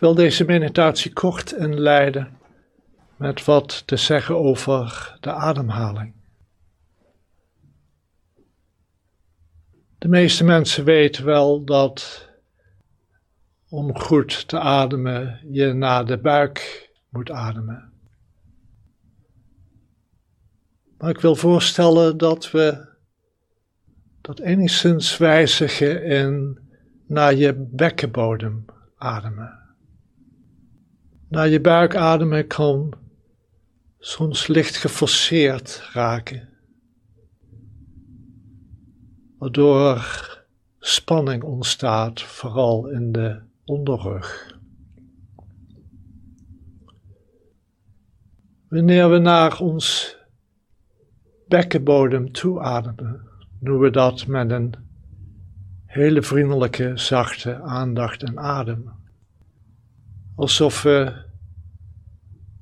wil deze meditatie kort inleiden met wat te zeggen over de ademhaling. De meeste mensen weten wel dat om goed te ademen je naar de buik moet ademen. Maar ik wil voorstellen dat we dat enigszins wijzigen in naar je bekkenbodem ademen. Naar je buik ademen kan soms licht geforceerd raken, waardoor spanning ontstaat, vooral in de onderrug. Wanneer we naar ons bekkenbodem toe ademen, noemen we dat met een hele vriendelijke, zachte aandacht en adem. Alsof we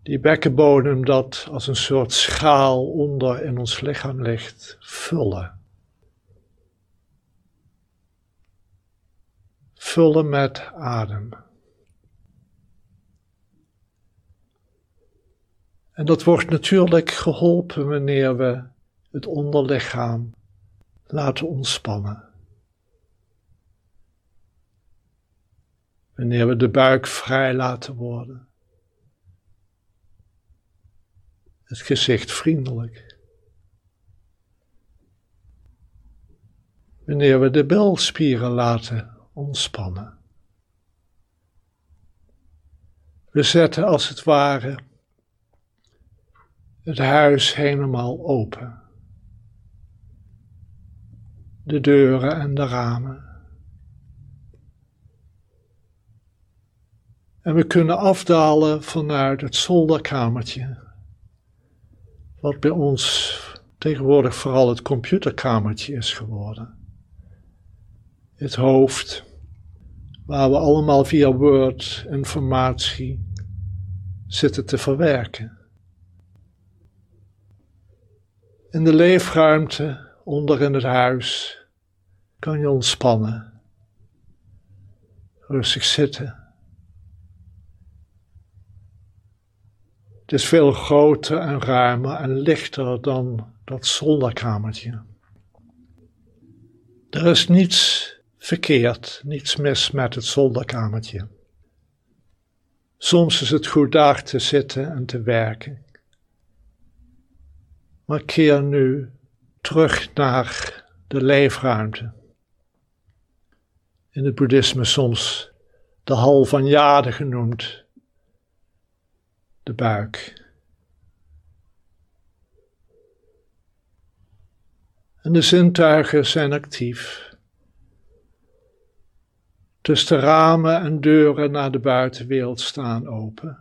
die bekkenbodem dat als een soort schaal onder in ons lichaam ligt, vullen. Vullen met adem. En dat wordt natuurlijk geholpen wanneer we het onderlichaam laten ontspannen. Wanneer we de buik vrij laten worden. Het gezicht vriendelijk. Wanneer we de bilspieren laten ontspannen. We zetten als het ware het huis helemaal open. De deuren en de ramen. En we kunnen afdalen vanuit het zolderkamertje, wat bij ons tegenwoordig vooral het computerkamertje is geworden. Het hoofd, waar we allemaal via Word informatie zitten te verwerken. In de leefruimte onder in het huis kan je ontspannen, rustig zitten. Het is veel groter en ruimer en lichter dan dat zolderkamertje. Er is niets verkeerd, niets mis met het zolderkamertje. Soms is het goed daar te zitten en te werken. Maar keer nu terug naar de leefruimte. In het boeddhisme soms de hal van jade genoemd, de buik. En de zintuigen zijn actief. Dus de ramen en deuren naar de buitenwereld staan open.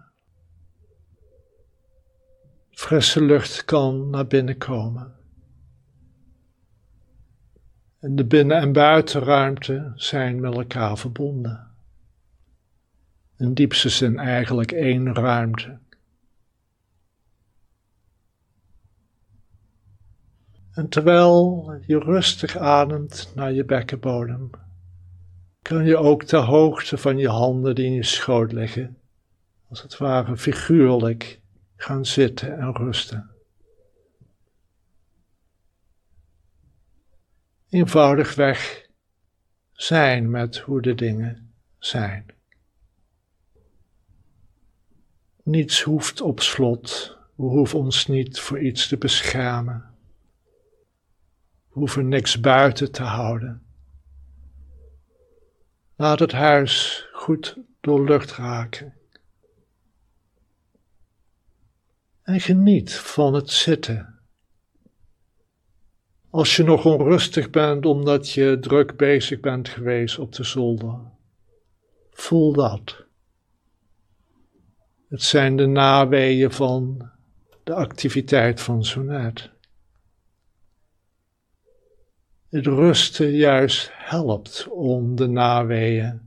Frisse lucht kan naar binnen komen. En de binnen- en buitenruimte zijn met elkaar verbonden. In diepste zin eigenlijk één ruimte. En terwijl je rustig ademt naar je bekkenbodem, kan je ook de hoogte van je handen die in je schoot liggen, als het ware figuurlijk, gaan zitten en rusten. Eenvoudigweg zijn met hoe de dingen zijn. Niets hoeft op slot, we hoeven ons niet voor iets te beschermen. Hoeven niks buiten te houden. Laat het huis goed door lucht raken. En geniet van het zitten. Als je nog onrustig bent omdat je druk bezig bent geweest op de zolder, voel dat. Het zijn de naweeën van de activiteit van zo net. Het rusten juist helpt om de naweeën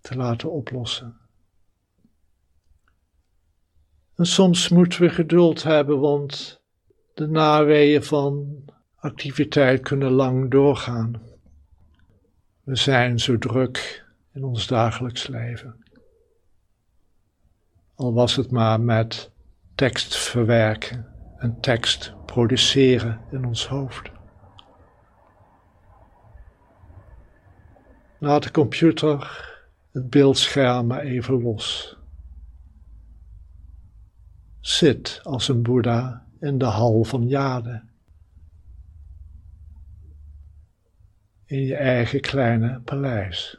te laten oplossen. En soms moeten we geduld hebben, want de naweeën van activiteit kunnen lang doorgaan. We zijn zo druk in ons dagelijks leven. al was het maar met tekst verwerken en tekst produceren in ons hoofd. Laat de computer het beeldscherm maar even los. Zit als een Boeddha in de hal van jade. In je eigen kleine paleis.